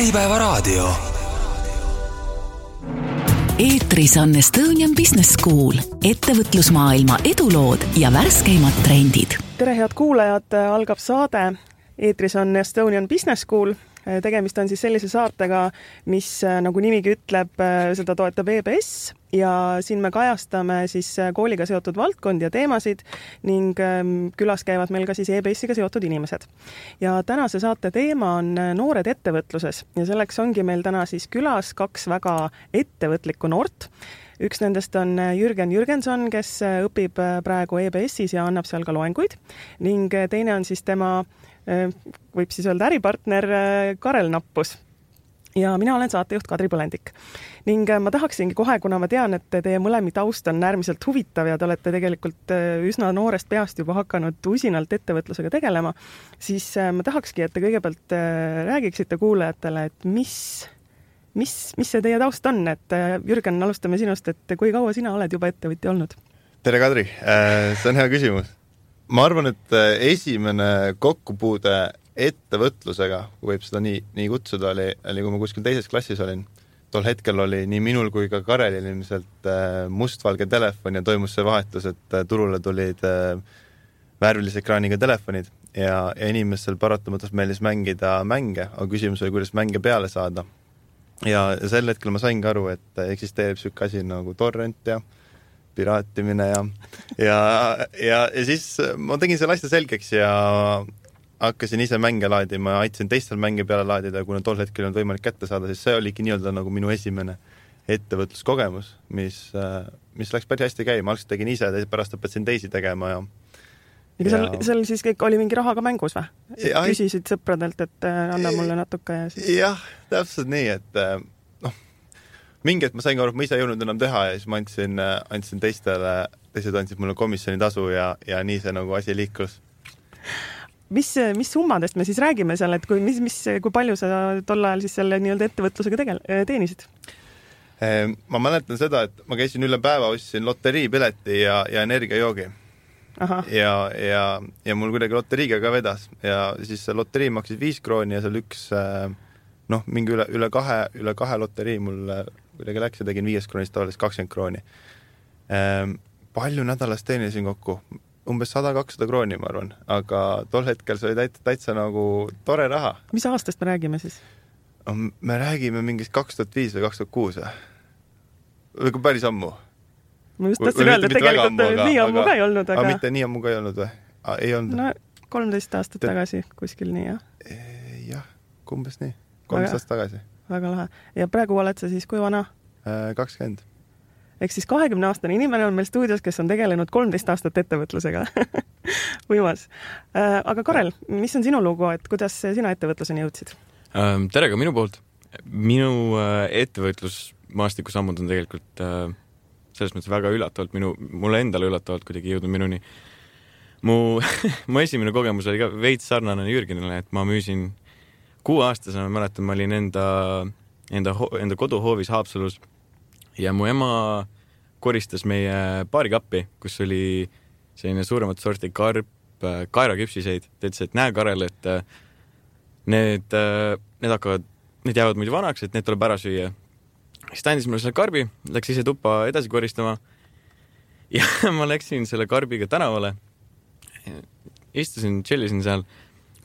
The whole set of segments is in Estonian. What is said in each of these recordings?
Äripäevaraadio. eetris on Estonian Business School, ettevõtlusmaailma edulood ja värskeimad trendid. tere, head kuulajad, algab saade. eetris on Estonian Business School tegemist on siis sellise saatega, mis nagu nimigi ütleb, seda toetab EBS ja siin me kajastame siis kooliga seotud valdkondi ja teemasid ning ähm, külas käivad meil ka siis EBS-iga seotud inimesed. ja tänase saate teema on noored ettevõtluses ja selleks ongi meil täna siis külas kaks väga ettevõtlikku noort üks nendest on Jürgen Jürgenson, kes õpib praegu EBS-is ja annab seal ka loenguid ning teine on siis tema Äh, võib siis öelda äripartner äh, Karel Nappus ja mina olen saatejuht Kadri Põlendik. ning äh, ma tahaksingi kohe, kuna ma tean, et teie mõlemi taust on äärmiselt huvitav ja te olete tegelikult üsna noorest peast juba hakanud usinalt ettevõtlusega tegelema, siis ma tahakski, et te kõigepealt räägiksite kuulajatele, et mis, mis, mis see teie taust on, et Jürgen, alustame sinust, et kui kaua sina oled juba ettevõtja olnud? tere, Kadri, see on hea küsimus ma arvan, et äh, esimene kokkupuude ettevõtlusega, kui võib seda nii, nii kutsuda, oli, oli kui ma kuskil teises klassis olin. tol hetkel oli nii minul kui ka Karelil ilmselt äh, mustvalge telefon ja toimus see vahetus, et äh, turule tulid värvilise ekraaniga telefonid ja, ja inimestel paratamatult meeldis mängida mänge, aga küsimus oli, kuidas mänge peale saada. ja, sel hetkel ma saingi aru, et eksisteerib niisugune asi nagu torrent ja äh, piraatimine ja, ja, ja, ja siis ma tegin selle asja selgeks ja hakkasin ise mänge laadima ja aitasin teistel mänge peale laadida ja kuna tol hetkel ei olnud võimalik kätte saada, siis see oligi nii-öelda nagu minu esimene ettevõtluskogemus, mis, mis läks päris hästi käima, algselt tegin ise, pärast õpetasin teisi tegema ja ega seal, seal siis kõik oli mingi raha ka mängus või? küsisid sõpradelt, et anna mulle natuke ja siis? jah, täpselt nii, et mingi hetk ma sain aru, et ma ise ei jõudnud enam teha ja siis ma andsin, andsin teistele, teised andsid mulle komisjonitasu ja, ja nii see nagu asi liiklus. mis, mis summadest me siis räägime seal, et kui, mis, mis, kui palju sa tol ajal siis selle nii-öelda ettevõtlusega tegel-, teenisid? Ehm, ma mäletan seda, et ma käisin üle päeva, ostsin loteriipileti ja, ja energiajoogi. ja, ja, ja mul kuidagi loteriiga ka vedas ja siis see loterii maksis viis krooni ja seal üks noh, mingi üle, üle kahe, üle kahe loterii mul kuidagi läks ja tegin viiest kroonist tavaliselt kakskümmend krooni ehm,. palju nädalas teenisin kokku? umbes sada, kakssada krooni, ma arvan, aga tol hetkel see oli täitsa, täitsa nagu tore raha. mis aastast me räägime siis? me räägime mingist kaks tuhat viis või kaks tuhat kuus või? või kui päris ammu? ma just tahtsin öelda, et tegelikult ammu, aga, nii ammu aga, ka ei olnud, aga. mitte nii ammu ka ei olnud või? ei olnud? no kolmteist aastat Te... tagasi kuskil nii, jah? jah, umbes nii, kolmteist aastat tagasi väga lahe. ja praegu oled sa siis kui vana? Äh, kakskümmend. ehk siis kahekümne aastane inimene on meil stuudios, kes on tegelenud kolmteist aastat ettevõtlusega võimas. Äh, aga Karel, mis on sinu lugu, et kuidas sina ettevõtluseni jõudsid? Ähm, tere ka minu poolt. minu äh, ettevõtlusmaastiku sammud on tegelikult selles mõttes väga üllatavalt minu, mulle endale üllatavalt kuidagi jõudnud minuni. mu mu esimene kogemus oli ka veits sarnane Jürgenile, et ma müüsin kuueaastasena ma mäletan, ma olin enda, enda, enda koduhoovis Haapsalus ja mu ema koristas meie baarikappi, kus oli selline suuremat sorti karp, kaeraküpsiseid. ta ütles, et näe, Karel, et äh, need, äh, need hakkavad, need jäävad muidu vanaks, et need tuleb ära süüa. siis ta andis mulle selle karbi, läks ise tuppa edasi koristama. ja ma läksin selle karbiga tänavale. istusin, tšellisin seal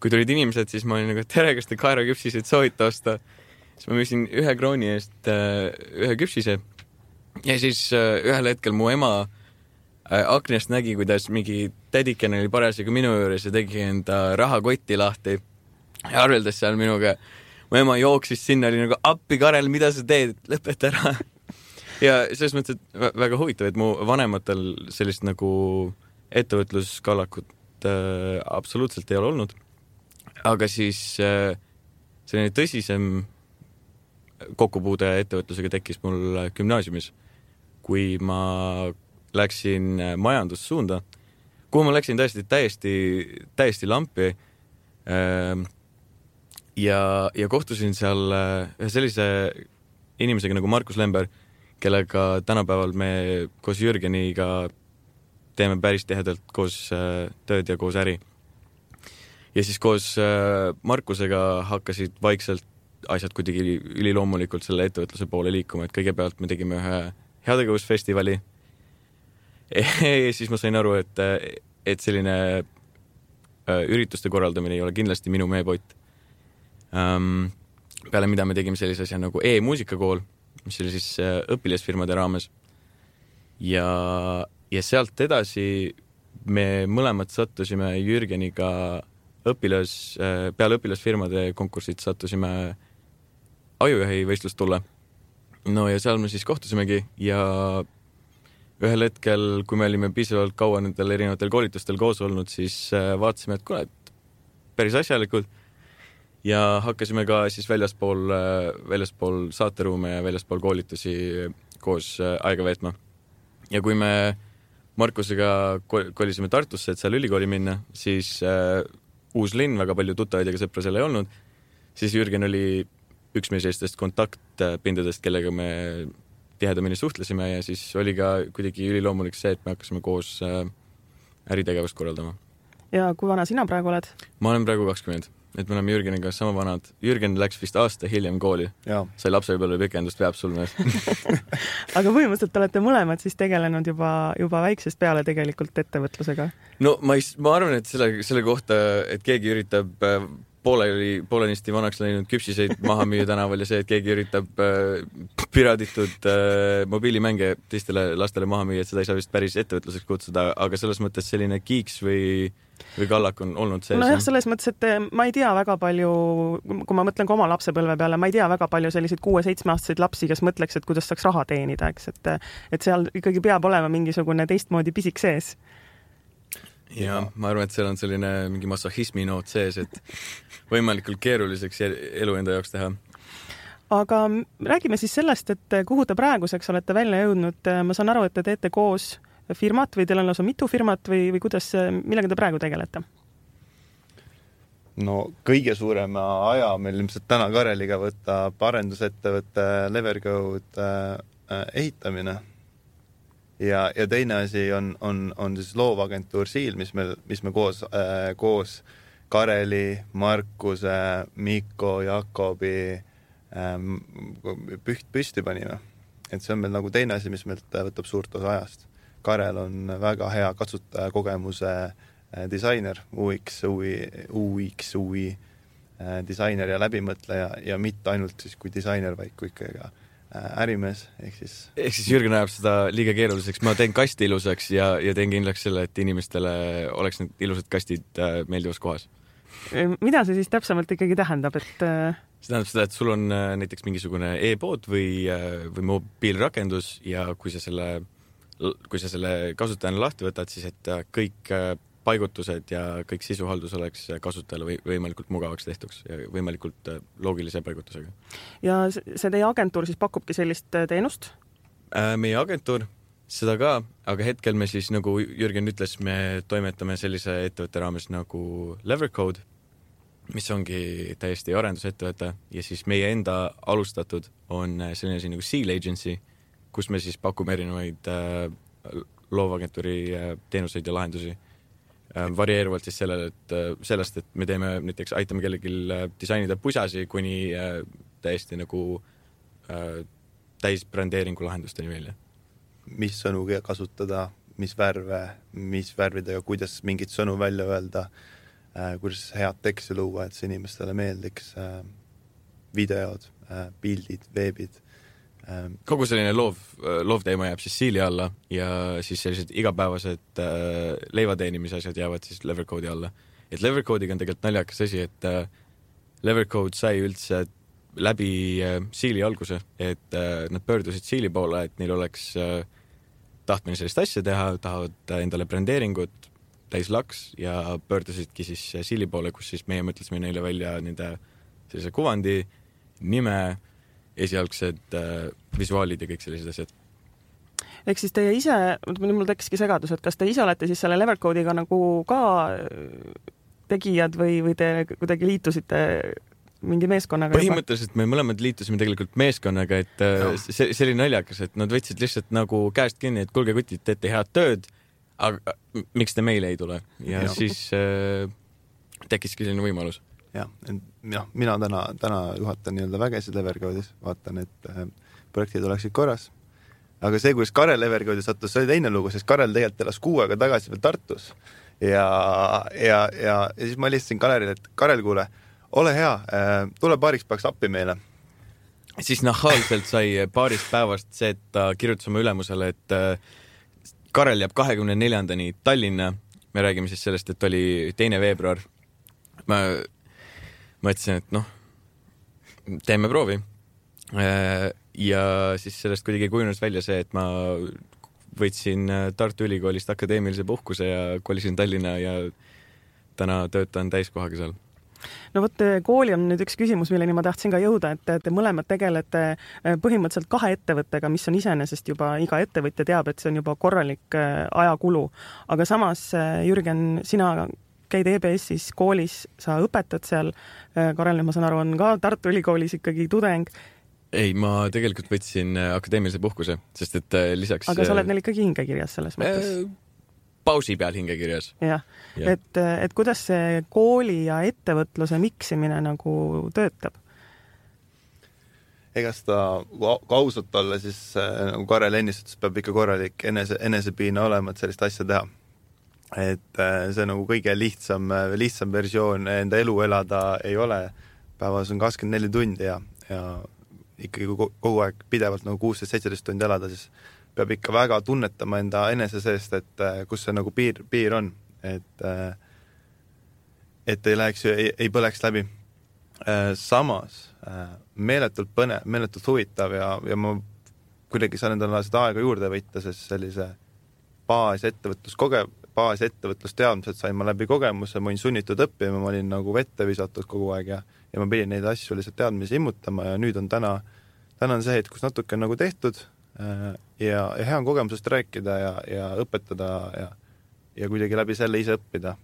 kui tulid inimesed, siis ma olin nagu, tere, kas te kaeraküpsiseid soovite osta? siis ma müüsin ühe krooni eest äh, ühe küpsise. ja siis äh, ühel hetkel mu ema äh, aknast nägi, kuidas mingi tädikene oli parasjagu minu juures ja tegi enda rahakotti lahti ja arveldas seal minuga. mu ema jooksis sinna, oli nagu appi, Karel, mida sa teed, lõpeta ära ja selles mõttes, et väga huvitav, et mu vanematel sellist nagu ettevõtluskallakut äh, absoluutselt ei ole olnud aga siis äh, selline tõsisem kokkupuude ettevõtlusega tekkis mul gümnaasiumis, kui ma läksin äh, majandussuunda, kuhu ma läksin tõesti täiesti, täiesti lampi. Ähm, ja, ja kohtusin seal äh, ühe sellise inimesega nagu Markus Lember, kellega tänapäeval me koos Jürgeniga teeme päris tihedalt koos tööd ja koos äri ja siis koos äh, Markusega hakkasid vaikselt asjad kuidagi üliloomulikult selle ettevõtluse poole liikuma, et kõigepealt me tegime ühe heategevusfestivali. ja siis ma sain aru, et, et selline äh, ürituste korraldamine ei ole kindlasti minu meepott um,. peale mida me tegime sellise asja nagu e-muusikakool, mis oli siis äh, õpilasfirmade raames. ja, ja sealt edasi me mõlemad sattusime Jürgeniga õpilas, äh, peale õpilasfirmade konkursit sattusime ajujahi võistlustulle. no ja seal me siis kohtusimegi ja ühel hetkel, kui me olime piisavalt kaua nendel erinevatel koolitustel koos olnud, siis äh, vaatasime, et kuule, et päris asjalikud ja hakkasime ka siis väljaspool, äh, väljaspool saateruume ja väljaspool koolitusi koos aega veetma. ja kui me Markusega kolisime Tartusse, et seal ülikooli minna, siis uus linn, väga palju tuttavaid ega sõpra seal ei olnud, siis Jürgen oli üks meie sellistest kontaktpindadest, kellega me tihedamini suhtlesime ja siis oli ka kuidagi üliloomulik see, et me hakkasime koos äh, äritegevust korraldama. ja kui vana sina praegu oled? ma olen praegu kakskümmend et me oleme Jürgeniga sama vanad. Jürgen läks vist aasta hiljem kooli. sai lapsepõlve pikendust, veab sul mees aga põhimõtteliselt olete mõlemad siis tegelenud juba, juba väiksest peale tegelikult ettevõtlusega? no ma ei, ma arvan, et selle, selle kohta, et keegi üritab äh, pooleli, poolenisti vanaks läinud küpsiseid maha müüa tänaval ja see, et keegi üritab äh, piraditud äh, mobiilimänge teistele lastele maha müüa, et seda ei saa vist päris ettevõtluseks kutsuda, aga selles mõttes selline kiiks või äh, või kallak on olnud sees? nojah, selles mõttes, et eh, ma ei tea väga palju, kui ma mõtlen ka oma lapsepõlve peale, ma ei tea väga palju selliseid kuue-seitsmeaastaseid lapsi, kes mõtleks, et kuidas saaks raha teenida, eks, et et seal ikkagi peab olema mingisugune teistmoodi pisik sees. Ja ma arvan, et seal on selline mingi massahhismi noot sees, et võimalikult keeruliseks elu enda jaoks teha aga räägime siis sellest, et kuhu te praeguseks olete välja jõudnud, ma saan aru, et te teete koos firmat või teil on lausa mitu firmat või, või kuidas, millega te praegu tegelete? no kõige suurema aja meil ilmselt täna Kareliga võtab arendusettevõtte Levercode äh, äh, ehitamine. Ja, ja teine asi on, on, on siis loovagentuur Siil, mis me, mis me koos äh,, koos Kareli, Markuse, Mikko, Jakobi ähm, püht püsti panime. et see on meil nagu teine asi, mis meilt võtab suurt osa ajast Karel on väga hea kasutajakogemuse äh, disainer, UX, UI, UX, UI äh, disainer ja läbimõtleja ja mitte ainult siis kui disainer, vaid kui ikkagi ka äh, ärimees, ehk siis. ehk siis Jürgen ajab seda liiga keeruliseks, ma teen kasti ilusaks ja, ja teen kindlaks selle, et inimestele oleks need ilusad kastid meeldivas kohas. mida see siis täpsemalt ikkagi tähendab, et? see tähendab seda, et sul on näiteks mingisugune e-pood või, või mobiilrakendus ja kui sa selle kui sa selle kasutajana lahti võtad, siis et äh, kõik äh, paigutused ja kõik sisuhaldus oleks kasutajale või võimalikult mugavaks tehtuks ja võimalikult äh, loogilise paigutusega. ja see teie agentuur siis pakubki sellist teenust? meie agentuur, seda ka, aga hetkel me siis nagu Jürgen ütles, me toimetame sellise ettevõtte raames nagu Levercode, mis ongi täiesti arendusettevõte ja siis meie enda alustatud on selline asi nagu Seal Agency kus me siis pakume erinevaid äh, loovagentuuri äh, teenuseid ja lahendusi äh,. Varieeruvalt siis sellele, et äh, sellest, et me teeme näiteks, aitame kellelgi äh, disainida pusasi kuni äh, täiesti nagu äh, täisbrandeeringu lahendusteni välja. mis sõnu kasutada, mis värve, mis värvidega, kuidas mingeid sõnu välja öelda äh,, kuidas head teksti luua, et see inimestele meeldiks äh,, videod äh,, pildid, veebid kogu selline loov, loovteema jääb siis siili alla ja siis sellised igapäevased äh, leiva teenimise asjad jäävad siis Levercode'i alla. et Levercode'iga on tegelikult naljakas asi, et äh, Levercode sai üldse läbi äh, siili alguse, et äh, nad pöördusid siili poole, et neil oleks äh, tahtmine sellist asja teha, tahavad endale brändingut, täis laks ja pöördusidki siis siili poole, kus siis meie mõtlesime neile välja nende sellise kuvandi, nime esialgsed äh, visuaalid ja kõik sellised asjad. ehk siis teie ise, mul tekkiski segadus, et kas te ise olete siis selle Levercode'iga nagu ka äh, tegijad või, või te kuidagi liitusite mingi meeskonnaga? põhimõtteliselt me mõlemad liitusime tegelikult meeskonnaga, et no. Äh, see, see oli naljakas, et nad võtsid lihtsalt nagu käest kinni, et kuulge, kutid, teete head tööd, aga miks te meile ei tule ja no. siis äh, tekkiski selline võimalus jah, noh, mina täna, täna juhatan nii-öelda vägesid Evercode'is, vaatan, et äh, projektid oleksid korras. aga see, kuidas Karel Evercode'i sattus, see oli teine lugu, sest Karel tegelikult elas kuu aega tagasi veel Tartus ja, ja, ja, ja siis ma helistasin Kalerile, et Karel, kuule, ole hea äh,, tule paariks päevaks appi meile siis nahaalselt sai paarist päevast see, et ta kirjutas oma ülemusele, et äh, Karel jääb kahekümne neljandani Tallinna. me räägime siis sellest, et oli teine veebruar. ma mõtlesin, et noh, teeme proovi. Äh, ja siis sellest kuidagi kujunes välja see, et ma võtsin äh, Tartu Ülikoolist akadeemilise puhkuse ja kolisin Tallinna ja täna töötan täiskohaga seal no vot, kooli on nüüd üks küsimus, milleni ma tahtsin ka jõuda, et te mõlemad tegelete äh, põhimõtteliselt kahe ettevõttega, mis on iseenesest juba, iga ettevõtja teab, et see on juba korralik äh, ajakulu. aga samas, äh, Jürgen, sina käid EBS-is koolis, sa õpetad seal, Karel, ma saan aru, on ka Tartu Ülikoolis ikkagi tudeng ei, ma tegelikult võtsin akadeemilise puhkuse, sest et lisaks aga sa oled neil ikkagi hingekirjas selles mõttes äh,? pausi peal hingekirjas. jah ja., et, et kuidas see kooli ja ettevõtluse miksimine nagu töötab? ega seda, kui ausalt olla, siis äh, nagu Karel ennist ütles, peab ikka korralik enese, enesepiina olema, et sellist asja teha. Et äh, see nagu kõige lihtsam, äh, lihtsam versioon enda elu elada ei ole. päevas on kakskümmend neli tundi ja, ja ikkagi kogu aeg pidevalt nagu kuusteist, seitseteist tundi elada, siis peab ikka väga tunnetama enda enese seest, et äh, kus see nagu piir, piir on, et et ei läheks, ei, põleks läbi. Samas meeletult põnev, meeletult huvitav ja, ja ma kuidagi saan endale seda aega juurde võtta, sest sellise baasettevõtluskoge-, baasettevõtlusteadmised sain ma läbi kogemuse, ma olin sunnitud õppima, ma olin nagu vette visatud kogu aeg ja ja ma pidin neid asju lihtsalt teadmisi immutama ja nüüd on täna, täna on see hetk, kus natuke on nagu tehtud Äh, ja, ja hea on kogemusest rääkida ja, ja õpetada ja, ja kuidagi läbi selle ise õppida.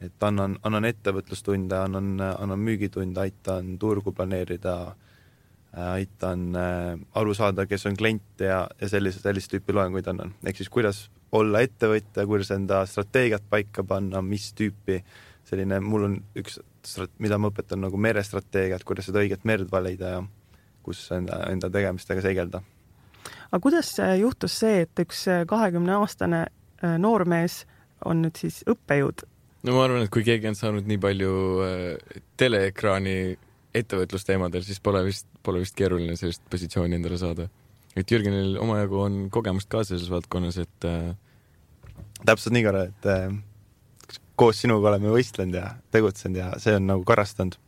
et annan, annan ettevõtlustunde, annan, annan müügitunde, aitan turgu planeerida, aitan äh, aru saada, kes on klient ja, ja sellise, sellist tüüpi loenguid annan. ehk siis kuidas olla ettevõtja, kuidas enda strateegiat paika panna, mis tüüpi selline, mul on üks, mida ma õpetan nagu merestrateegiat, kuidas seda õiget merd valida ja kus enda, enda tegemistega segelda aga kuidas juhtus see, et üks äh, kahekümne aastane äh, noormees on nüüd siis õppejõud? no ma arvan, et kui keegi on saanud nii palju äh, teleekraani ettevõtlusteemadel, siis pole vist, pole vist keeruline sellist positsiooni endale saada. Et Jürgenil omajagu on kogemust ka selles valdkonnas, et äh... täpselt nii, Karel, et äh, koos sinuga oleme võistlenud ja tegutsenud ja see on nagu korrastanud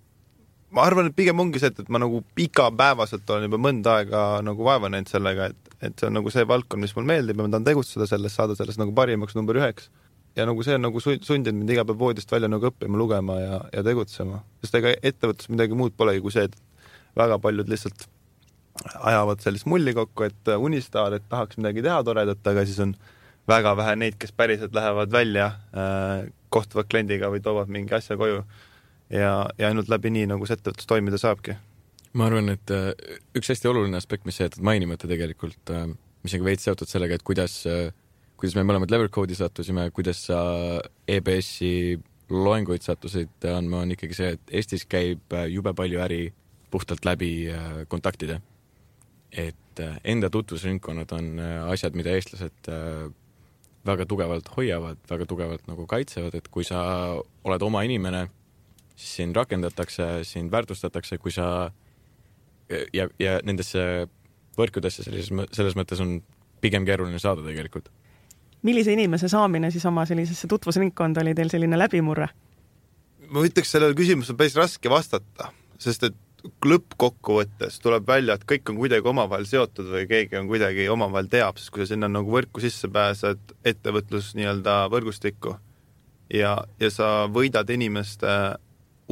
ma arvan, et pigem ongi see, et, et ma nagu igapäevaselt olen juba mõnda aega nagu vaeva näinud sellega, et, et see on nagu see valdkond, mis mulle meeldib ja ma tahan tegutseda selles, saada selles nagu parimaks number üheks. ja nagu see on nagu sundinud mind iga päev voodist välja nagu õppima, lugema ja, ja tegutsema. sest ega ettevõttes midagi muud polegi kui see, et väga paljud lihtsalt ajavad sellist mulli kokku, et unistavad, et tahaks midagi teha toredat, aga siis on väga vähe neid, kes päriselt lähevad välja äh,, kohtuvad kliendiga või toovad mingi asja koju ja, ja ainult läbi nii, nagu see ettevõtlus toimida saabki. ma arvan, et äh, üks hästi oluline aspekt, mis sa jätad mainimata tegelikult, äh, mis on ka veits seotud sellega, et kuidas, äh, kuidas me mõlemad Levercode'i sattusime, kuidas sa EBS-i loenguid sattusid andma, on ikkagi see, et Eestis käib jube palju äri puhtalt läbi kontaktide. Et enda tutvusringkonnad on asjad, mida eestlased väga tugevalt hoiavad, väga tugevalt nagu kaitsevad, et kui sa oled oma inimene siis sind rakendatakse, sind väärtustatakse, kui sa ja, ja nendesse võrkudesse sellises, selles mõttes on pigem keeruline saada tegelikult. millise inimese saamine siis oma sellisesse tutvusringkonda oli teil selline läbimurre? ma ütleks, sellele küsimusele on päris raske vastata, sest et lõppkokkuvõttes tuleb välja, et kõik on kuidagi omavahel seotud või keegi on kuidagi omavahel teab, sest kui sa sinna nagu võrku sisse pääsed, ettevõtlus nii-öelda võrgustikku ja, ja sa võidad inimeste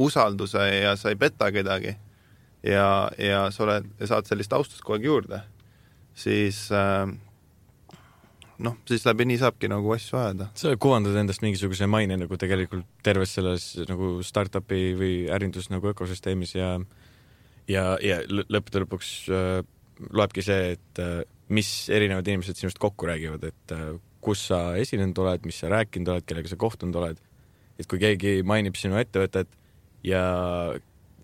usalduse ja sa ei peta kedagi ja, ja sa oled saad sellist austust kogu aeg juurde, siis äh, noh, siis läbi nii saabki nagu asju ajada. sa kuvandad endast mingisuguse maine nagu tegelikult terves selles nagu startup'i või ärindus nagu ökosüsteemis ja ja, ja lõppude lõpuks äh, loebki see, et äh, mis erinevad inimesed sinust kokku räägivad, et äh, kus sa esinenud oled, mis sa rääkinud oled, kellega sa kohtunud oled. et kui keegi mainib sinu ettevõtet, ja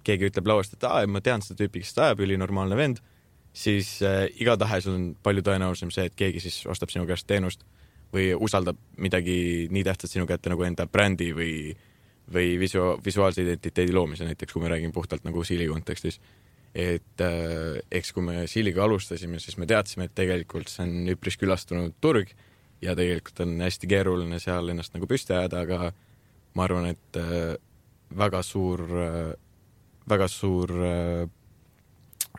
keegi ütleb lauast, et aa, ma tean seda tüüpi, kes seda ajab, ülinormaalne vend, siis äh, igatahes on palju tõenäolisem see, et keegi siis ostab sinu käest teenust või usaldab midagi nii tähtsat sinu kätte nagu enda brändi või, või visu-, visuaalse identiteedi loomise näiteks, kui me räägime puhtalt nagu Siili kontekstis. et äh, eks kui me Siiliga alustasime, siis me teadsime, et tegelikult see on üpris külastunud turg ja tegelikult on hästi keeruline seal ennast nagu püsti ajada, aga ma arvan, et äh, väga suur äh,, väga suur äh,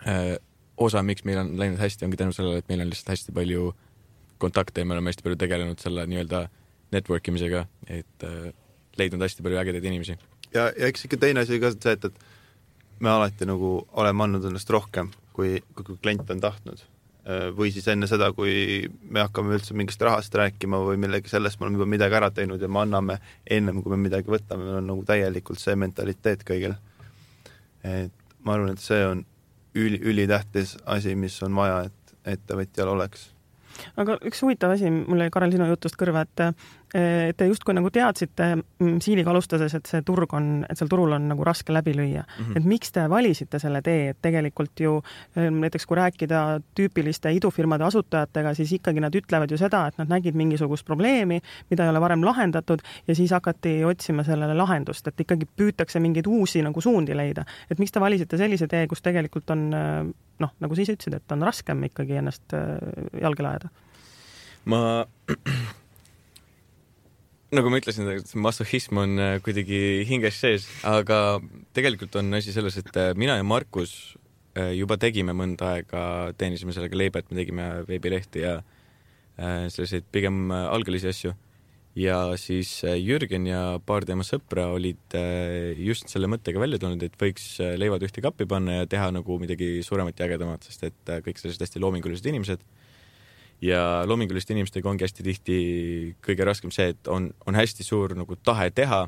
äh, osa, miks meil on läinud hästi, ongi tänu sellele, et meil on lihtsalt hästi palju kontakte ja me oleme hästi palju tegelenud selle nii-öelda network imisega, et äh, leidnud hästi palju ägedaid inimesi. ja, ja eks ikka teine asi ka see, et, et me alati nagu oleme andnud ennast rohkem, kui, kui klient on tahtnud. Või siis enne seda, kui me hakkame üldse mingist rahast rääkima või millegi sellest, me oleme juba midagi ära teinud ja me anname ennem, kui me midagi võtame, meil on nagu täielikult see mentaliteet kõigil. et ma arvan, et see on üli, ülitähtis asi, mis on vaja, et ettevõtjal oleks aga üks huvitav asi, mul jäi, Karel, sinu jutust kõrva, et te justkui nagu teadsite mm, siiliga alustades, et see turg on, et seal turul on nagu raske läbi lüüa mm. -hmm. et miks te valisite selle tee, et tegelikult ju näiteks kui rääkida tüüpiliste idufirmade asutajatega, siis ikkagi nad ütlevad ju seda, et nad nägid mingisugust probleemi, mida ei ole varem lahendatud ja siis hakati otsima sellele lahendust, et ikkagi püütakse mingeid uusi nagu suundi leida. et miks te valisite sellise tee, kus tegelikult on noh, nagu sa ise ütlesid, et on raskem ikkagi ennast jalgele ajada? ma nagu ma ütlesin, massohhism on äh, kuidagi hinges sees, aga tegelikult on asi selles, et äh, mina ja Markus äh, juba tegime mõnda aega, teenisime sellega leiba, et me tegime veebilehti ja selliseid pigem algelisi asju. ja siis Jürgen ja paar tema sõpra olid just selle mõttega välja tulnud, et võiks leivad ühte kappi panna ja teha nagu midagi suuremat ja ägedamat, sest et kõik sellised hästi loomingulised inimesed ja loominguliste inimestega ongi hästi tihti kõige raskem see, et on, on hästi suur nagu tahe teha,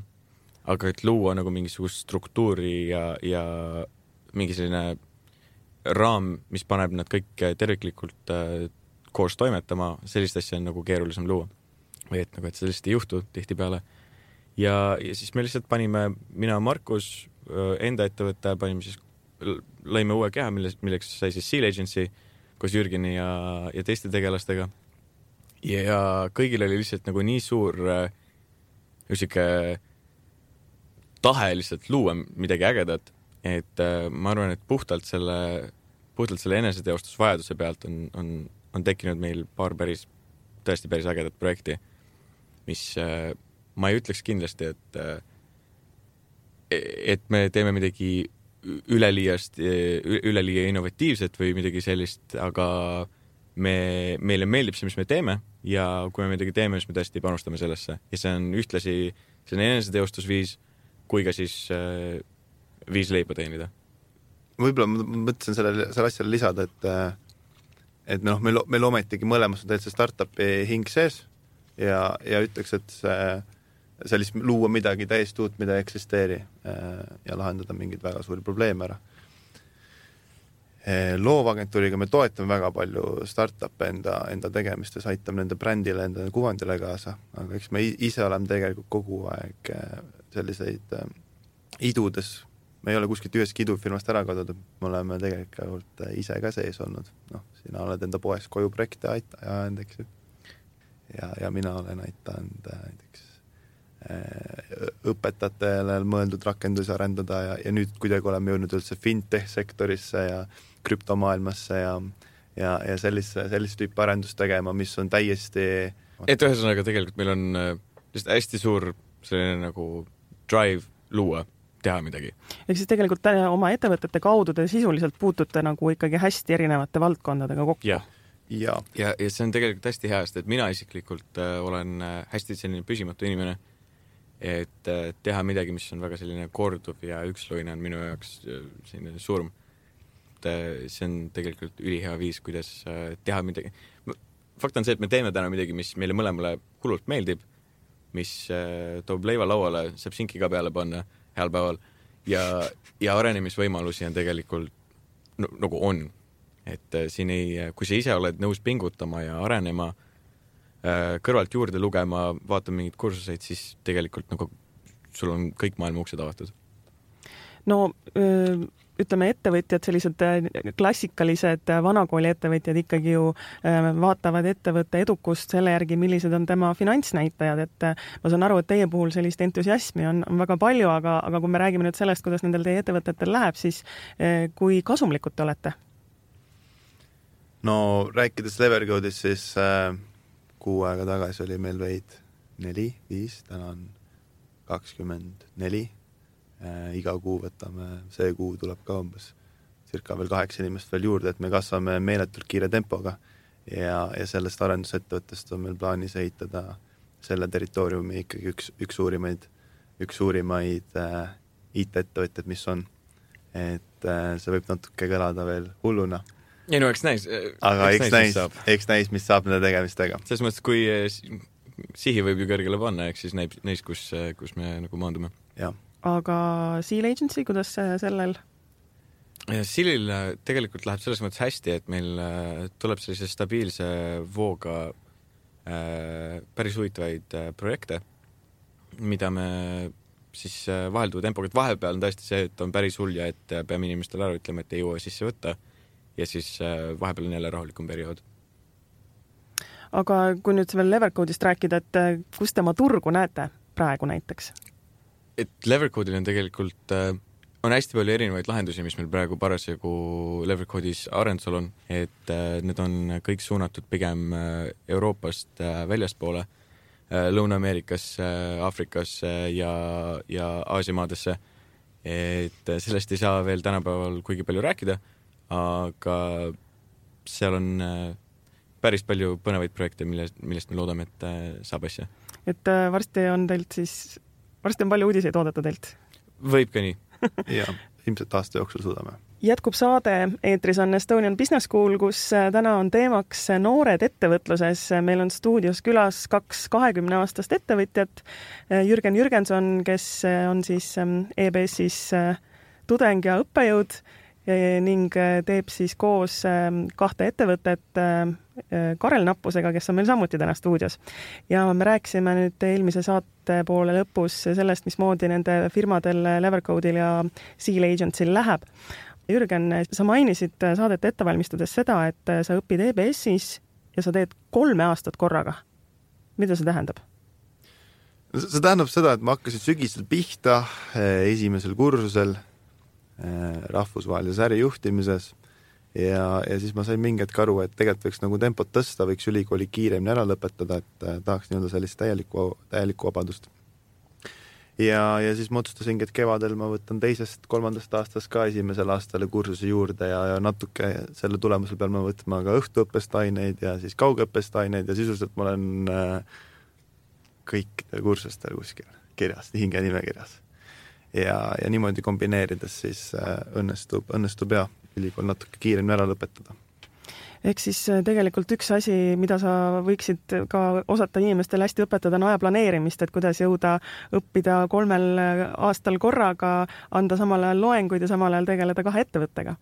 aga et luua nagu mingisugust struktuuri ja, ja mingi selline raam, mis paneb nad kõik terviklikult äh, koos toimetama, sellist asja on nagu keerulisem luua. või et nagu, et sellist ei juhtu tihtipeale. ja, ja siis me lihtsalt panime, mina, Markus, äh, enda ettevõte, panime siis, lõime uue keha, millest, milleks sai siis Seal Agency koos Jürgeni ja, ja teiste tegelastega. ja kõigil oli lihtsalt nagu nii suur äh, tahe lihtsalt luua midagi ägedat, et äh, ma arvan, et puhtalt selle, puhtalt selle eneseteostusvajaduse pealt on, on, on tekkinud meil paar päris, tõesti päris ägedat projekti, mis äh, ma ei ütleks kindlasti, et et me teeme midagi üleliiast, üleliia innovatiivset või midagi sellist, aga me, meile meeldib see, mis me teeme ja kui me midagi teeme, siis me tõesti panustame sellesse ja see on ühtlasi, on eneseteostusviis kui ka siis äh, viis leiba teenida. võib-olla ma mõtlesin sellele, selle asjale lisada, et et noh, meil, meil ometigi mõlemas on täitsa startup'i hing sees ja, ja ütleks, et see sellist, luua midagi täiesti uut, mida ei eksisteeri äh, ja lahendada mingeid väga suuri probleeme ära. Äh, loovagentuuriga me toetame väga palju startup'e enda, enda tegemistes, aitame nende brändile, enda kuvandile kaasa, aga eks me ise oleme tegelikult kogu aeg äh, selliseid idudes, me ei ole kuskilt ühestki idufirmast ära kadunud, me oleme tegelikult ise ka sees olnud, noh, sina oled enda poes koju projekte ajanud, eks ju. ja, ja mina olen aidanud näiteks õpetajatele mõeldud rakendusi arendada ja, ja nüüd kuidagi oleme jõudnud üldse fintech sektorisse ja krüptomaailmasse ja ja, ja sellise, sellist tüüpi arendust tegema, mis on täiesti et ühesõnaga tegelikult meil on äh, lihtsalt hästi suur selline nagu drive luua, teha midagi. ehk siis tegelikult oma ettevõtete kaudu te sisuliselt puutute nagu ikkagi hästi erinevate valdkondadega kokku. ja, ja, ja, ja see on tegelikult hästi hea, sest et mina isiklikult äh, olen äh, hästi selline püsimatu inimene et äh, teha midagi, mis on väga selline korduv ja üksluine, on minu jaoks äh, selline surm. et äh, see on tegelikult ülihea viis, kuidas teha midagi. fakt on see, et me teeme täna midagi, mis meile mõlemale hullult meeldib, mis toob leiva lauale, saab sinki ka peale panna heal päeval ja, ja arenemisvõimalusi on tegelikult nagu on. et siin ei, kui sa ise oled nõus pingutama ja arenema kõrvalt juurde lugema, vaatama mingeid kursuseid, siis tegelikult nagu sul on kõik maailma uksed avatud. no ütleme, ettevõtjad, sellised äh, klassikalised äh, vanakooli ettevõtjad ikkagi ju äh, vaatavad ettevõtte edukust selle järgi, millised on tema finantsnäitajad, et ma saan aru, et teie puhul sellist entusiasmi on, on väga palju, aga, aga kui me räägime nüüd sellest, kuidas nendel teie ettevõtetel läheb, siis kui kasumlikud te olete? no rääkides Levercodist, siis äh, kuu aega tagasi oli meil veid neli, viis, täna on kakskümmend neli äh, iga kuu võtame, see kuu tuleb ka umbes circa veel kaheksa inimest veel juurde, et me kasvame meeletult kiire tempoga ja, ja sellest arendusettevõttest on meil plaanis ehitada selle territooriumi ikkagi üks, üks suurimaid, üks suurimaid äh, IT-ettevõtteid, mis on. et äh, see võib natuke kõlada veel hulluna. Ei no eks näis. aga eks näis, eks näis, mis saab nende tegemistega. selles mõttes, kui äh, sihi võib ju kõrgele panna, eks siis näib, näis, kus, äh, kus me nagu maandume. aga Seal Agency, kuidas sellel? Sealil äh, tegelikult läheb selles mõttes hästi, et meil tuleb sellise stabiilse vooga äh, päris huvitavaid projekte, mida me siis vahelduva tempoga, et vahepeal on tõesti see, et on päris hull ja et peame inimestele ära ütlema, et ei jõua sisse võtta ja siis vahepeal on jälle rahulikum periood. aga kui nüüd veel Levercode'ist rääkida, et kus te oma turgu näete praegu näiteks? et Levercode'il on tegelikult äh, on hästi palju erinevaid lahendusi, mis meil praegu parasjagu Levercode'is arendusel on, et äh, need on kõik suunatud pigem äh, Euroopast äh, väljaspoole äh,, Lõuna-Ameerikasse, Aafrikasse ja, ja Aasia maadesse. et äh, sellest ei saa veel tänapäeval kuigi palju rääkida, aga seal on äh, päris palju põnevaid projekte, mille, millest me loodame, et äh, saab asja. et äh, varsti on teilt siis varsti on palju uudiseid oodata teilt. võib ka nii jah, ilmselt aasta jooksul suudame. jätkub saade, eetris on Estonian Business School, kus täna on teemaks noored ettevõtluses. meil on stuudios külas kaks kahekümneaastast ettevõtjat. Jürgen Jürgenson, kes on siis ähm, EBS-is tudeng ja õppejõud ning teeb siis koos ähm, kahte ettevõtet Karel Nappusega, kes on meil samuti täna stuudios. ja me rääkisime nüüd eelmise saate poole lõpus sellest, mismoodi nende firmadel Levercode'il ja Seal Agency'l läheb. Jürgen, sa mainisid saadet ette valmistades seda, et sa õpid EBS-is ja sa teed kolme aastat korraga. mida see tähendab? see tähendab seda, et ma hakkasin sügisel pihta esimesel kursusel rahvusvahelises ärijuhtimises ja, ja siis ma sain mingi hetk aru, et tegelikult võiks nagu tempot tõsta, võiks ülikooli kiiremini ära lõpetada, et äh, tahaks nii-öelda sellist täielikku, täielikku vabadust. ja, ja siis ma otsustasingi, et kevadel ma võtan teisest, kolmandast aastast ka esimesel aastal kursuse juurde ja, ja natuke selle tulemusel pean ma võtma ka õhtuõppest aineid ja siis kaugõppest aineid ja sisuliselt ma olen äh, kõikidel kursustel kuskil kirjas, hinge nimekirjas. Ja, ja niimoodi kombineerides siis äh, õnnestub, õnnestub jah ülikool natuke kiiremini ära lõpetada ehk siis äh, tegelikult üks asi, mida sa võiksid ka osata inimestele hästi õpetada, on aja planeerimist, et kuidas jõuda õppida kolmel äh, aastal korraga, anda samal ajal loenguid ja samal ajal tegeleda kahe ettevõttega.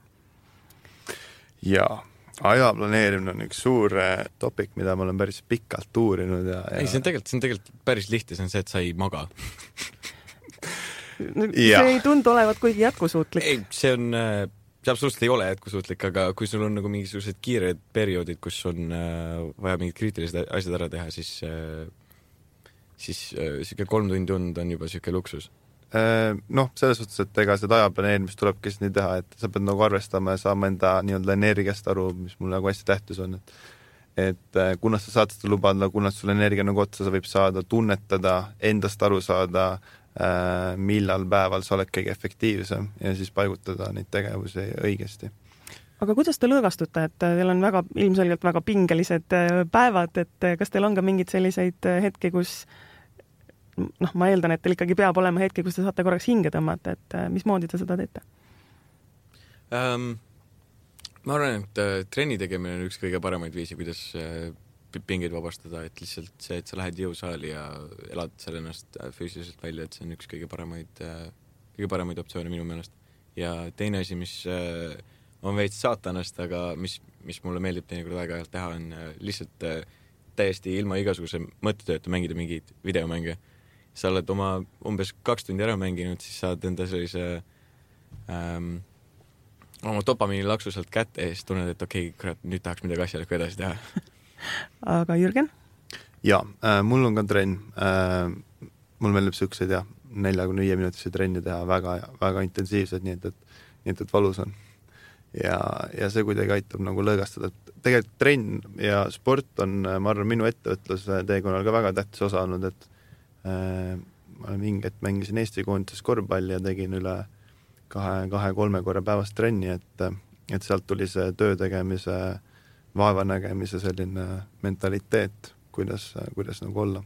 jaa, aja planeerimine on üks suur topik, mida ma olen päris pikalt uurinud ja, ja... ei, see on tegelikult, see on tegelikult päris lihtne, see on see, et sa ei maga see ei tundu olevat kuigi jätkusuutlik. ei, see on see absoluutselt ei ole jätkusuutlik, aga kui sul on nagu mingisugused kiired perioodid, kus on äh, vaja mingid kriitilised asjad ära teha, siis äh,, siis niisugune äh, kolm tundi und on juba niisugune luksus äh, noh, selles suhtes, et ega seda aja planeerimist tulebki siis nii teha, et sa pead nagu arvestama ja saama enda nii-öelda energiast aru, mis mul nagu hästi tähtis on, et et äh, kuna sa saad seda lubada, kuna sul energia nagu otsa, sa võib saada tunnetada, endast aru saada äh,, Äh, millal päeval sa oled kõige efektiivsem ja siis paigutada neid tegevusi õigesti aga kuidas te lõõgastute, et teil on väga, ilmselgelt väga pingelised äh, päevad, et äh, kas teil on ka mingeid selliseid hetki, kus noh, ma eeldan, et teil ikkagi peab olema hetki, kus te saate korraks hinge tõmmata, et mismoodi te seda teete um,? ma arvan, et trenni tegemine on üks kõige paremaid viise, kuidas pingeid vabastada, et lihtsalt see, et sa lähed jõusaali ja elad seal ennast äh, füüsiliselt välja, et see on üks kõige paremaid, äh, kõige paremaid optsioone minu meelest. ja teine asi, mis äh, on veits saatanast, aga mis, mis mulle meeldib teinekord aeg-ajalt teha, on lihtsalt täiesti ilma igasuguse mõttetööta mängida mingeid videomänge. sa oled oma umbes kaks tundi ära mänginud, siis saad enda sellise ähm, oma dopamiinilaksu sealt kätte ja siis tunned, et okei okay,, kurat, nüüd tahaks midagi asjalikku edasi teha aga Jürgen? jaa äh,, mul on ka trenn äh,. mulle meeldib siukseid jah, neljakümne viie minutilisi trenne teha väga, väga intensiivselt, nii et, et, nii et, et valus on. ja, ja see kuidagi aitab nagu lõõgastada, et tegelikult trenn ja sport on, ma arvan, minu ettevõtluse teekonnal ka väga tähtis osa olnud, et äh, ma mingi hetk mängisin Eesti koondises korvpalli ja tegin üle kahe, kahe-kolme korra päevas trenni, et, et sealt tuli see töö tegemise, vaevanägemise selline mentaliteet, kuidas, kuidas nagu olla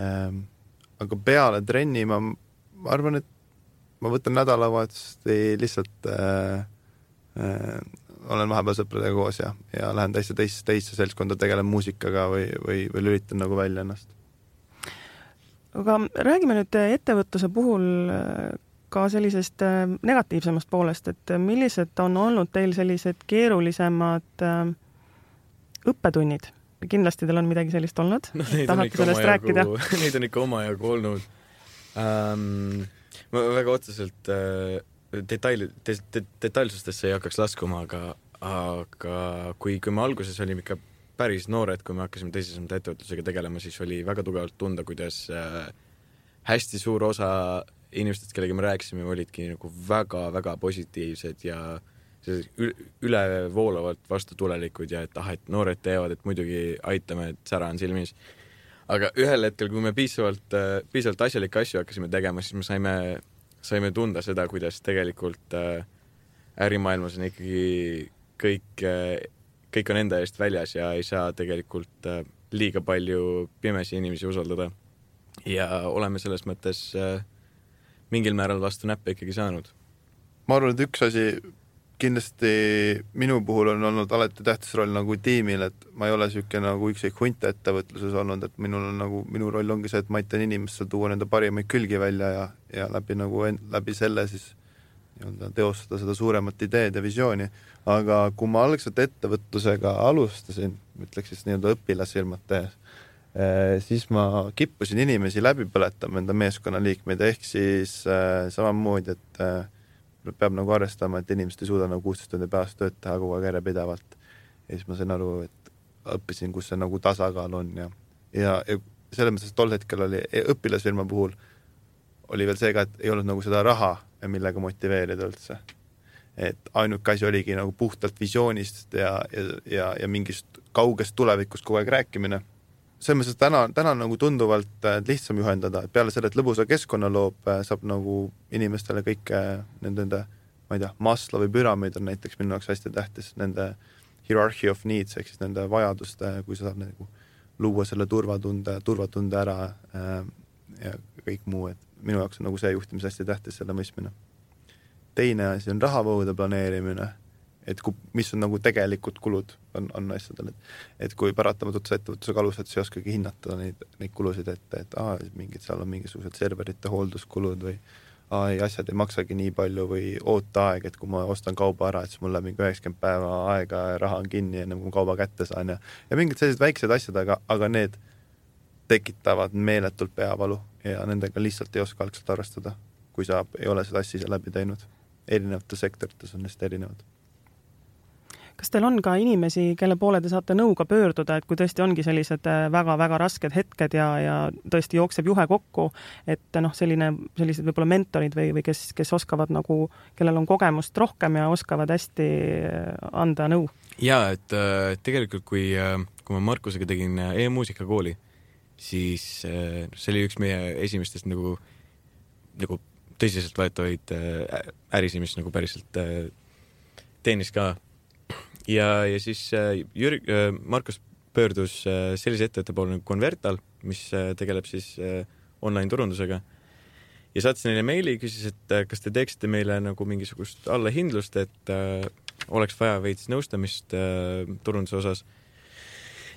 ähm, aga peale trenni ma, ma arvan, et ma võtan nädalavahetust lihtsalt äh, äh, olen vahepeal sõpradega koos ja, ja lähen täitsa teisse, teisse seltskonda, tegelen muusikaga või, või, või lülitan nagu välja ennast. aga räägime nüüd ettevõtluse puhul ka sellisest äh, negatiivsemast poolest, et millised on olnud teil sellised keerulisemad äh, õppetunnid? kindlasti teil on midagi sellist olnud no,. tahate sellest rääkida? Neid on ikka omajagu olnud ähm,. ma väga otseselt äh, detaili de,, de, detailsustesse ei hakkaks laskuma, aga, aga kui, kui me alguses olime ikka päris noored, kui me hakkasime tõsisemalt ettevõtlusega tegelema, siis oli väga tugevalt tunda, kuidas äh, hästi suur osa inimestest, kellega me rääkisime, olidki nagu väga-väga positiivsed ja ülevoolavalt vastutulelikud ja et ah, et noored teevad, et muidugi aitame, et sära on silmis. aga ühel hetkel, kui me piisavalt, äh, piisavalt asjalikke asju hakkasime tegema, siis me saime saime tunda seda, kuidas tegelikult äh, ärimaailmas on ikkagi kõik, äh, kõik on enda eest väljas ja ei saa tegelikult äh, liiga palju pimesi inimesi usaldada. ja oleme selles mõttes mingil määral vastu näppe ikkagi saanud. ma arvan, et üks asi kindlasti minu puhul on olnud alati tähtis roll nagu tiimil, et ma ei ole niisugune nagu üksik hunt ettevõtluses olnud, et minul on nagu, minu roll ongi see, et ma aitan inimestel tuua nende parimaid külgi välja ja, ja läbi nagu, läbi selle siis nii-öelda teostada seda suuremat ideed ja visiooni. aga kui ma algselt ettevõtlusega alustasin, ütleks siis nii-öelda õpilasfirmat tehes, eh, siis ma kippusin inimesi läbi põletama, enda meeskonnaliikmeid, ehk siis äh, samamoodi, et äh, peab nagu arvestama, et inimesed ei suuda nagu kuusteist tundi päevas tööd teha kogu aeg järjepidevalt. ja siis ma sain aru, et õppisin, kus see nagu tasakaal on ja, ja, ja selles mõttes, tol hetkel oli e-, õpilasfirma puhul oli veel see ka, et ei olnud nagu seda raha, millega motiveerida üldse. et ainuke asi oligi nagu puhtalt visioonist ja, ja, ja, ja mingist kaugest tulevikust kogu aeg rääkimine selles mõttes, täna, täna nagu tunduvalt äh, lihtsam juhendada, et peale selle, et lõbusa keskkonna loob, äh, saab nagu inimestele kõike nende, nende ma ei tea, Maslowi püramiid on näiteks minu jaoks hästi tähtis, nende hierarchy of needs ehk siis nende vajaduste, kui sa saad nagu luua selle turvatunde, turvatunde ära äh, ja kõik muu, et minu jaoks on nagu see juhtimis hästi tähtis, selle mõistmine. teine asi on rahavoogude planeerimine et kui, mis on nagu tegelikud kulud on, on asjadel, et et kui paratamatult sa ettevõtlusega alustad, siis ei oskagi hinnata neid, neid kulusid ette, et aa, mingid seal on mingisugused serverite hoolduskulud või aa ei, asjad ei maksagi nii palju või ooteaeg, et kui ma ostan kauba ära, et siis mul läheb mingi üheksakümmend päeva aega ja raha on kinni, enne kui ma kauba kätte saan ja ja mingid sellised väiksed asjad, aga, aga need tekitavad meeletult peavalu ja nendega lihtsalt ei oska algselt arvestada, kui sa ei ole seda asja ise läbi teinud. erinevates sektorites on neist erinevad kas teil on ka inimesi, kelle poole te saate nõuga pöörduda, et kui tõesti ongi sellised väga-väga äh, rasked hetked ja, ja tõesti jookseb juhe kokku, et noh, selline, sellised võib-olla mentorid või, või kes, kes oskavad nagu, kellel on kogemust rohkem ja oskavad hästi äh, anda nõu? jaa, et äh, tegelikult kui, kui ma Markusega tegin e-muusikakooli, siis see oli üks meie esimestest nagu, nagu tõsiseltvõetavaid ärisid, mis nagu päriselt teenis ka ja, ja siis äh, Jürg, äh, Markus pöördus äh, sellise ettevõtte poole nagu Convertal, mis tegeleb siis online turundusega. Ja saatis neile meili, küsis, et kas te teeksite meile nagu mingisugust allahindlust, et äh, oleks vaja veits nõustamist äh, turunduse osas.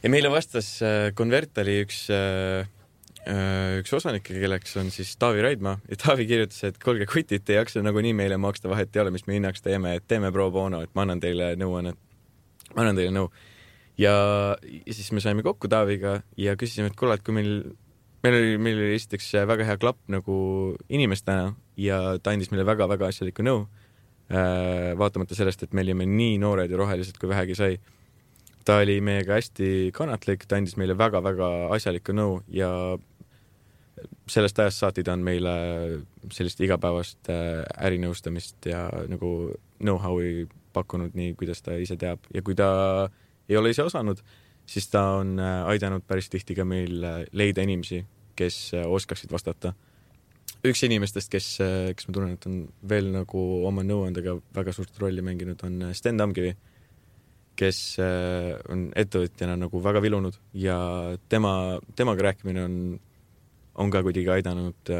ja meile vastas äh, Convertali üks äh, üks osanik, kelleks on siis Taavi Raidma. Ja Taavi kirjutas, et kuulge, kutid, te ei jaksa nagunii meile maksta, vahet ei ole, mis me hinnaks teeme, et teeme pro bono, et ma annan teile nõuannet ma annan teile nõu. ja, ja siis me saime kokku Taaviga ja küsisime, et kuule, et kui meil meil oli, meil oli esiteks väga hea klapp nagu inimestena ja ta andis meile väga-väga asjalikku nõu. vaatamata sellest, et me olime nii noored ja rohelised, kui vähegi sai. ta oli meiega hästi kannatlik, ta andis meile väga-väga asjalikku nõu ja sellest ajast saati ta on meile sellist igapäevast ärinõustamist ja nagu know-how'i pakkunud nii, kuidas ta ise teab ja kui ta ei ole ise osanud, siis ta on äh, aidanud päris tihti ka meil äh, leida inimesi, kes äh, oskaksid vastata. üks inimestest, kes, kes ma tunnen, et on veel nagu oma nõuandega väga suurt rolli mänginud, on Sten Tamkivi, kes on ettevõtjana nagu väga vilunud ja tema, temaga rääkimine on, on ka kuidagi aidanud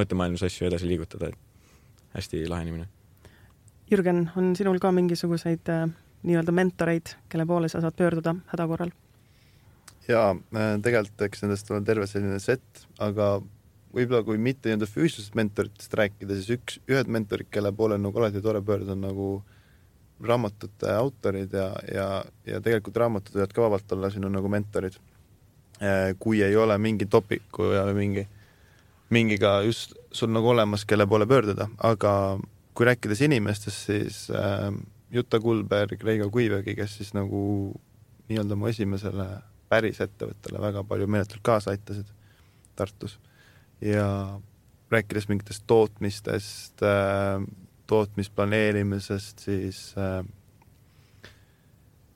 mõttemaailmas asju edasi liigutada, et hästi lahe inimene Jürgen, on sinul ka mingisuguseid äh, nii-öelda mentoreid, kelle poole sa saad pöörduda häda korral? jaa, äh, tegelikult eks nendest on terve selline set, aga võib-olla kui mitte nii-öelda füüsilisest mentoritest rääkida, siis üks, ühed mentorid, kelle poole nagu alati tore pöörduda, on nagu raamatute autorid ja, ja, ja tegelikult raamatud võivad ka vabalt olla sinu nagu mentorid. Äh, kui ei ole mingi topiku ja mingi, mingiga just sul nagu olemas, kelle poole pöörduda, aga kui rääkides inimestest, siis äh, Jutta Kulberg, Reigo Kuivägi, kes siis nagu nii-öelda mu esimesele päris ettevõttele väga palju meeletult kaasa aitasid Tartus. Ja rääkides mingitest tootmistest äh,, tootmisplaneerimisest, siis äh,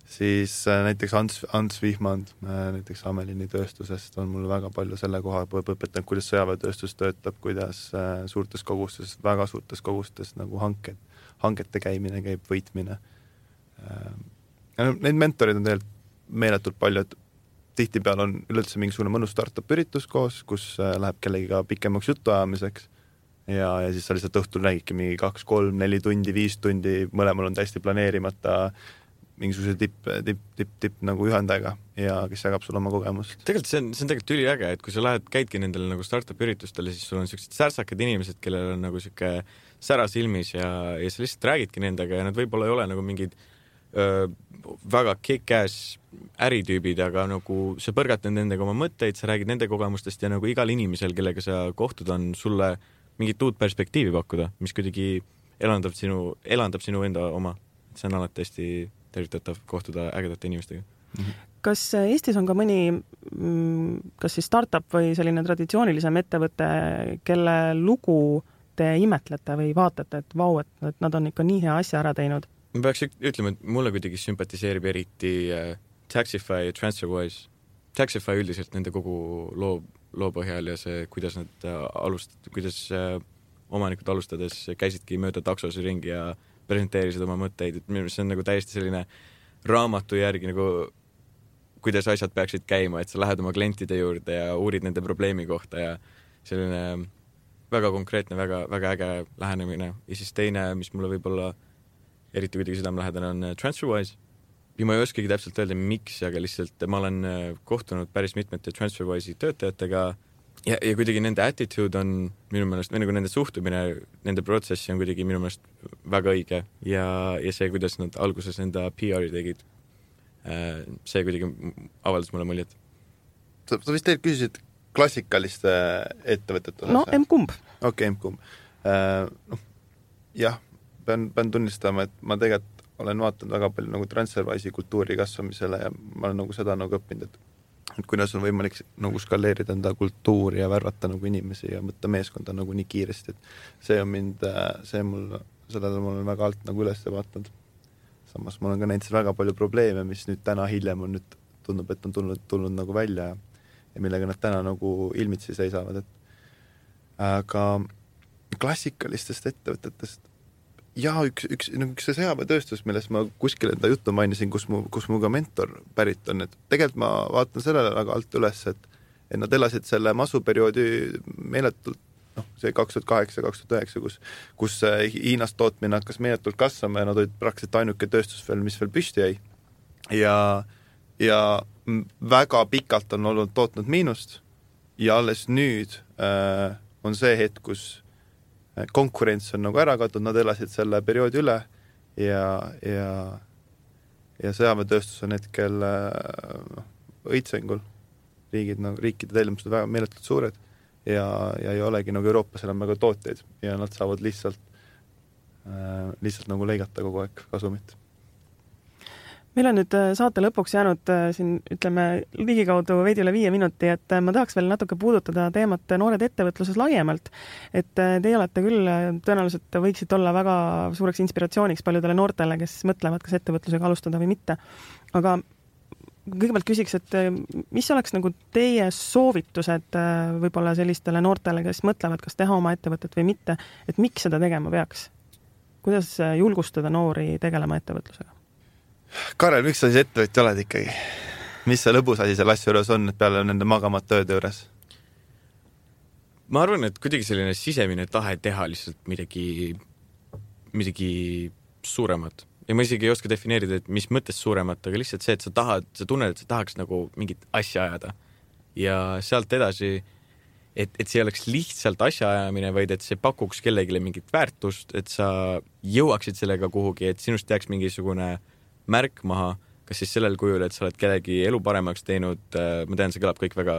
siis äh, näiteks Ants, Ants Vihmand äh, näiteks Amelini tööstusest on mulle väga palju selle koha pealt õpetanud, kuidas sõjaväetööstus töötab, kuidas äh, suurtes kogustes, väga suurtes kogustes nagu hanked, hangete käimine käib, võitmine. Neid mentoreid on tegelikult meeletult palju, et tihtipeale on üleüldse mingisugune mõnus startup üritus koos, kus läheb kellegiga pikemaks jutuajamiseks ja, ja siis sa lihtsalt õhtul räägidki mingi kaks-kolm-neli tundi, viis tundi, mõlemal on täiesti planeerimata äh, mingisuguse tipp, tipp, tipp, tipp nagu juhendajaga ja kes jagab sulle oma kogemust. tegelikult see on, see on tegelikult üliäge, et kui sa lähed, käidki nendele nagu startup'i üritustele, siis sul on siuksed särtsakad inimesed, kellel on nagu sihuke sära silmis ja, ja sa lihtsalt räägidki nendega ja nad võib-olla ei ole nagu mingid öö, väga kick-ass äritüübid, aga nagu sa põrgatad nendega oma mõtteid, sa räägid nende kogemustest ja nagu igal inimesel, kellega sa kohtud, on sulle mingit uut perspektiivi pakkuda, mis kuidagi elandab sinu, elandab sinu enda oma. see on alati hästi tervitatav kohtuda ägedate inimestega mm. -hmm. kas Eestis on ka mõni, mm, kas siis startup või selline traditsioonilisem ettevõte, kelle lugu te imetlete või vaatate, et vau, et, et nad on ikka nii hea asja ära teinud? ma peaks ütlema, et mulle kuidagi sümpatiseerib eriti äh, Taxify ja TransferWise. Taxify üldiselt nende kogu loo, loo põhjal ja see, kuidas nad äh, alust-, kuidas äh, omanikud alustades käisidki mööda taksos ringi ja presenteerisid oma mõtteid, et minu meelest see on nagu täiesti selline raamatu järgi nagu kuidas asjad peaksid käima, et sa lähed oma klientide juurde ja uurid nende probleemi kohta ja selline väga konkreetne, väga, väga äge lähenemine. ja siis teine, mis mulle võib-olla eriti kuidagi südamelähedane, on TransferWise. ja ma ei oskagi täpselt öelda, miks, aga lihtsalt ma olen kohtunud päris mitmete TransferWise'i töötajatega ja, ja kuidagi nende attitude on minu meelest või nagu nende suhtumine nende protsessi on kuidagi minu meelest väga õige ja, ja see, kuidas nad alguses enda PR-i tegid, äh, see kuidagi avaldas mulle muljet. sa, sa vist tegelikult küsisid klassikaliste ettevõtete osas? no emb-kumb. okei okay,, emb-kumb. Äh, noh, jah, pean, pean tunnistama, et ma tegelikult olen vaadanud väga palju nagu Transferwise'i kultuuri kasvamisele ja ma olen nagu seda nagu õppinud, et et kuidas on võimalik nagu skaleerida enda kultuuri ja värvata nagu inimesi ja võtta meeskonda nagu nii kiiresti, et see on mind, see mul, sellele ma olen väga alt nagu üles vaadanud. samas ma olen ka näinud väga palju probleeme, mis nüüd täna hiljem on nüüd, tundub, et on tulnud, tulnud nagu välja ja, ja millega nad täna nagu ilmitsi seisavad, et aga klassikalistest ettevõtetest ja üks, üks, üks see sõjaväetööstus, millest ma kuskil enda juttu mainisin, kus mu, kus mu ka mentor pärit on, et tegelikult ma vaatan sellele väga alt üles, et et nad elasid selle masuperioodi meeletult noh, see kaks tuhat kaheksa, kaks tuhat üheksa, kus, kus Hiinas tootmine hakkas meeletult kasvama ja nad olid praktiliselt ainuke tööstus veel, mis veel püsti jäi. ja, ja väga pikalt on olnud tootnud miinust ja alles nüüd äh, on see hetk, kus konkurents on nagu ära kadunud, nad elasid selle perioodi üle ja, ja, ja sõjaväetööstus on hetkel noh, õitsengul. riigid nagu, riikide tellimused väga meeletult suured ja, ja ei olegi nagu Euroopas enam väga tootjaid ja nad saavad lihtsalt äh,, lihtsalt nagu lõigata kogu aeg kasumit meil on nüüd äh, saate lõpuks jäänud äh, siin ütleme ligikaudu veidi üle viie minuti, et äh, ma tahaks veel natuke puudutada teemat noored ettevõtluses laiemalt. et teie olete küll, tõenäoliselt võiksite olla väga suureks inspiratsiooniks paljudele noortele, kes mõtlevad, kas ettevõtlusega alustada või mitte. aga kõigepealt küsiks, et mis oleks nagu teie soovitused võib-olla sellistele noortele, kes mõtlevad, kas teha oma ettevõtet või mitte, et miks seda tegema peaks? kuidas julgustada noori tegelema ettevõtlusega? Karel, miks sa siis ettevõtja oled ikkagi? mis see lõbus asi selle asja juures on, et peale nende magamata ööde juures? ma arvan, et kuidagi selline sisemine tahe teha lihtsalt midagi, midagi suuremat ja ma isegi ei oska defineerida, et mis mõttes suuremat, aga lihtsalt see, et sa tahad, sa tunned, et sa tahaks nagu mingit asja ajada. ja sealt edasi, et, et see ei oleks lihtsalt asjaajamine, vaid et see pakuks kellelegi mingit väärtust, et sa jõuaksid sellega kuhugi, et sinust jääks mingisugune äh, märk maha, kas siis sellel kujul, et sa oled kellegi elu paremaks teinud, äh, ma tean, see kõlab kõik väga,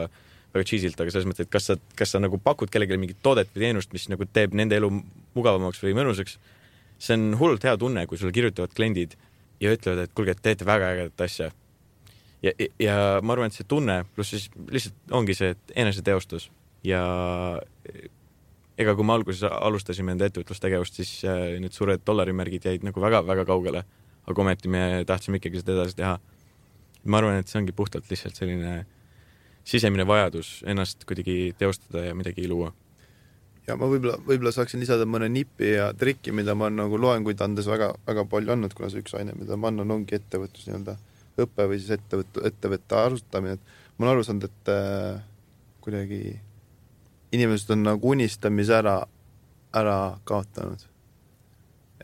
väga cheesy'lt, aga selles mõttes, et kas sa, kas sa nagu pakud kellelegi mingit toodet või teenust, mis nagu teeb nende elu mugavamaks või mõnusaks. see on hullult hea tunne, kui sulle kirjutavad kliendid ja ütlevad, et kuulge, et teete väga ägedat asja. ja, ja, ja ma arvan, et see tunne pluss siis lihtsalt ongi see eneseteostus ja ega kui me alguses alustasime enda ettevõtlustegevust, siis äh, need suured dollarimärgid jäid nagu väga-väga kaugele aga ometi me tahtsime ikkagi seda edasi teha. ma arvan, et see ongi puhtalt lihtsalt selline sisemine vajadus ennast kuidagi teostada ja midagi luua. ja ma võib-olla, võib-olla saaksin lisada mõne nipi ja triki, mida ma olen nagu loenguid andes väga, väga palju andnud, kuna see üks aine, mida ma annan, ongi ettevõtlus nii-öelda õpe või siis ettevõtte, ettevõtte arutamine, et ma olen aru saanud, et äh, kuidagi inimesed on nagu unistamise ära, ära kaotanud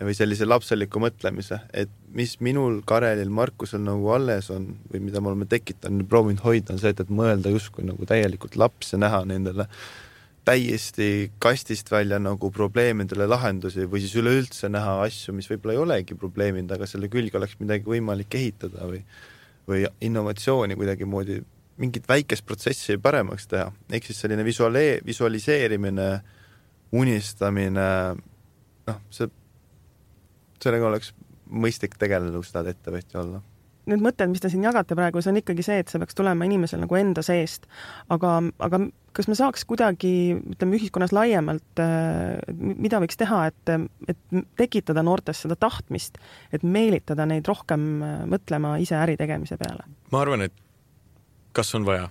või sellise lapseliku mõtlemise, et mis minul, Karelil, Markusel nagu alles on või mida me oleme tekitanud, proovinud hoida, on see, et, et mõelda justkui nagu täielikult laps ja näha nendele täiesti kastist välja nagu probleemidele lahendusi või siis üleüldse näha asju, mis võib-olla ei olegi probleemid, aga selle külge oleks midagi võimalik ehitada või või innovatsiooni kuidagimoodi, mingit väikest protsessi paremaks teha, ehk siis selline visualee-, visualiseerimine, unistamine, noh, see sellega oleks mõistlik tegeleda, kui sa tahad ettevõtja olla need mõtted, mis te siin jagate praegu, see on ikkagi see, et see peaks tulema inimesel nagu enda seest. aga, aga kas me saaks kuidagi, ütleme ühiskonnas laiemalt, äh, mida võiks teha, et, et tekitada noortes seda tahtmist, et meelitada neid rohkem äh, mõtlema ise äri tegemise peale? ma arvan, et kas on vaja?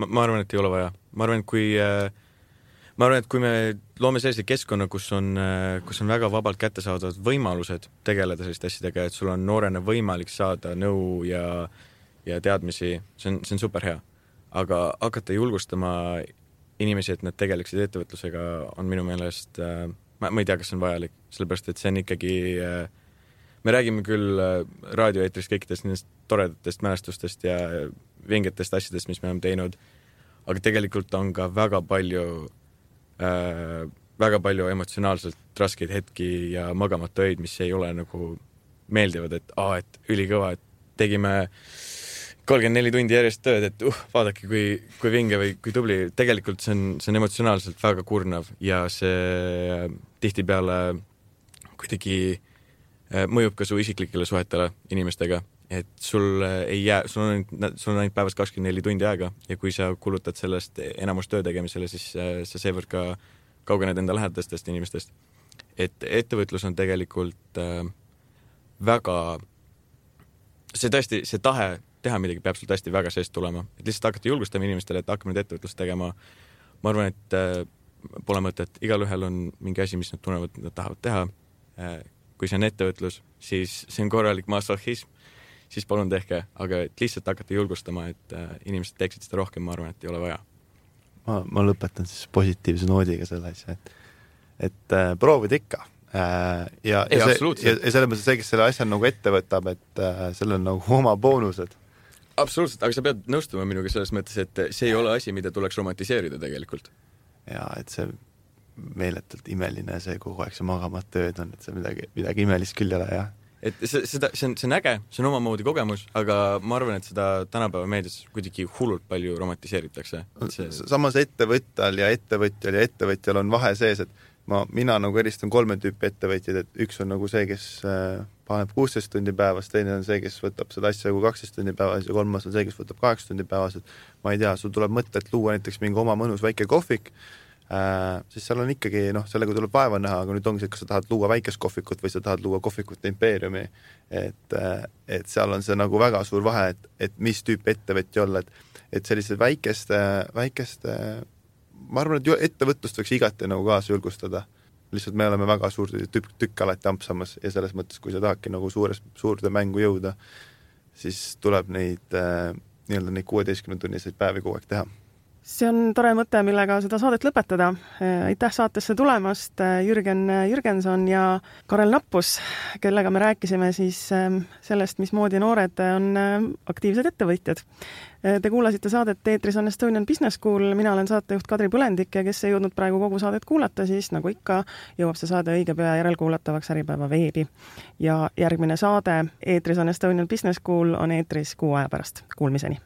ma arvan, et ei ole vaja. ma arvan, et kui äh, ma arvan, et kui me loome sellise keskkonna, kus on, kus on väga vabalt kättesaadavad võimalused tegeleda selliste asjadega, et sul on noorena võimalik saada nõu ja, ja teadmisi, see on, see on super hea. aga hakata julgustama inimesi, et nad tegeleksid ettevõtlusega, on minu meelest, ma, ma ei tea, kas see on vajalik, sellepärast et see on ikkagi, me räägime küll raadioeetris kõikidest nendest toredatest mälestustest ja vingetest asjadest, mis me oleme teinud, aga tegelikult on ka väga palju äh, väga palju emotsionaalselt raskeid hetki ja magamata öid, mis ei ole nagu meeldivad, et aa, et ülikõva, et tegime kolmkümmend neli tundi järjest tööd, et uh, vaadake, kui, kui vinge või kui tubli. tegelikult see on, see on emotsionaalselt väga kurnav ja see tihtipeale kuidagi äh, mõjub ka su isiklikele suhetele inimestega, et sul ei jää, sul on sul on ainult päevas kakskümmend neli tundi aega ja kui sa kulutad sellest enamus töö tegemisele, siis äh, sa seevõrd ka kaugened enda lähedastest inimestest. et ettevõtlus on tegelikult äh, väga, see tõesti, see tahe teha midagi peab sul tõesti väga seest tulema, et lihtsalt hakata julgustama inimestele, et hakkame nüüd ettevõtlust tegema. ma arvan, et äh, pole mõtet, igalühel on mingi asi, mis nad tunnevad, nad tahavad teha äh,. kui see on ettevõtlus, siis see on korralik masohhism siis palun tehke, aga et lihtsalt hakata julgustama, et äh, inimesed teeksid seda rohkem, ma arvan, et ei ole vaja. ma, ma lõpetan siis positiivse noodiga selle asja, et, et äh, proovida ikka äh,. ja, ja see, ja, ja selles mõttes see, kes selle asja nagu ette võtab, et äh, sellel on nagu oma boonused. absoluutselt, aga sa pead nõustuma minuga selles mõttes, et see ei ole asi, mida tuleks romantiseerida tegelikult. ja et see meeletult imeline see kogu aeg see magamata ööd on, et see midagi, midagi imelist küll ei ole, jah et see, seda, see on, see on äge, see on omamoodi kogemus, aga ma arvan, et seda tänapäeva meedias kuidagi hullult palju romantiseeritakse. See... samas ettevõtjal ja ettevõtjal ja ettevõtjal on vahe sees, et ma, mina nagu eristan kolme tüüpi ettevõtjaid, et üks on nagu see, kes äh, paneb kuusteist tundi päevas, teine on see, kes võtab seda asja nagu kaksteist tundi päevas ja kolmas on see, kes võtab kaheksa tundi päevas, et ma ei tea, sul tuleb mõte, et luua näiteks mingi oma mõnus väike kohvik siis seal on ikkagi noh, sellega tuleb vaeva näha, aga nüüd ongi see, kas sa tahad luua väikest kohvikut või sa tahad luua kohvikute impeeriumi. et, äh, et seal on see nagu väga suur vahe, et, et mis tüüpi ettevõtja olla, et, et selliste väikeste, väikeste, ma arvan, et ettevõtlust võiks igati nagu kaasa julgustada lihtsalt me oleme väga suur tükk, tükk alati ampsamas ja selles mõttes, kui sa tahadki nagu suures, suurde mängu jõuda, siis tuleb neid äh, nii-öelda neid kuueteistkümnetunniseid päevi kogu aeg teha see on tore mõte, millega seda saadet lõpetada. aitäh saatesse tulemast, Jürgen Jürgenson ja Karel Nappus, kellega me rääkisime siis sellest, mismoodi noored on aktiivsed ettevõtjad. Te kuulasite saadet Eetris on Estonian Business School, mina olen saatejuht Kadri Põlendik ja kes ei jõudnud praegu kogu saadet kuulata, siis nagu ikka, jõuab see saade õige pea järelkuulatavaks Äripäeva veebi. ja järgmine saade Eetris on Estonian Business School on eetris kuu aja pärast. Kuulmiseni!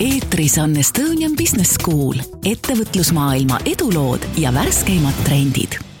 eetris on Estonian Business School, ettevõtlusmaailma edulood ja värskeimad trendid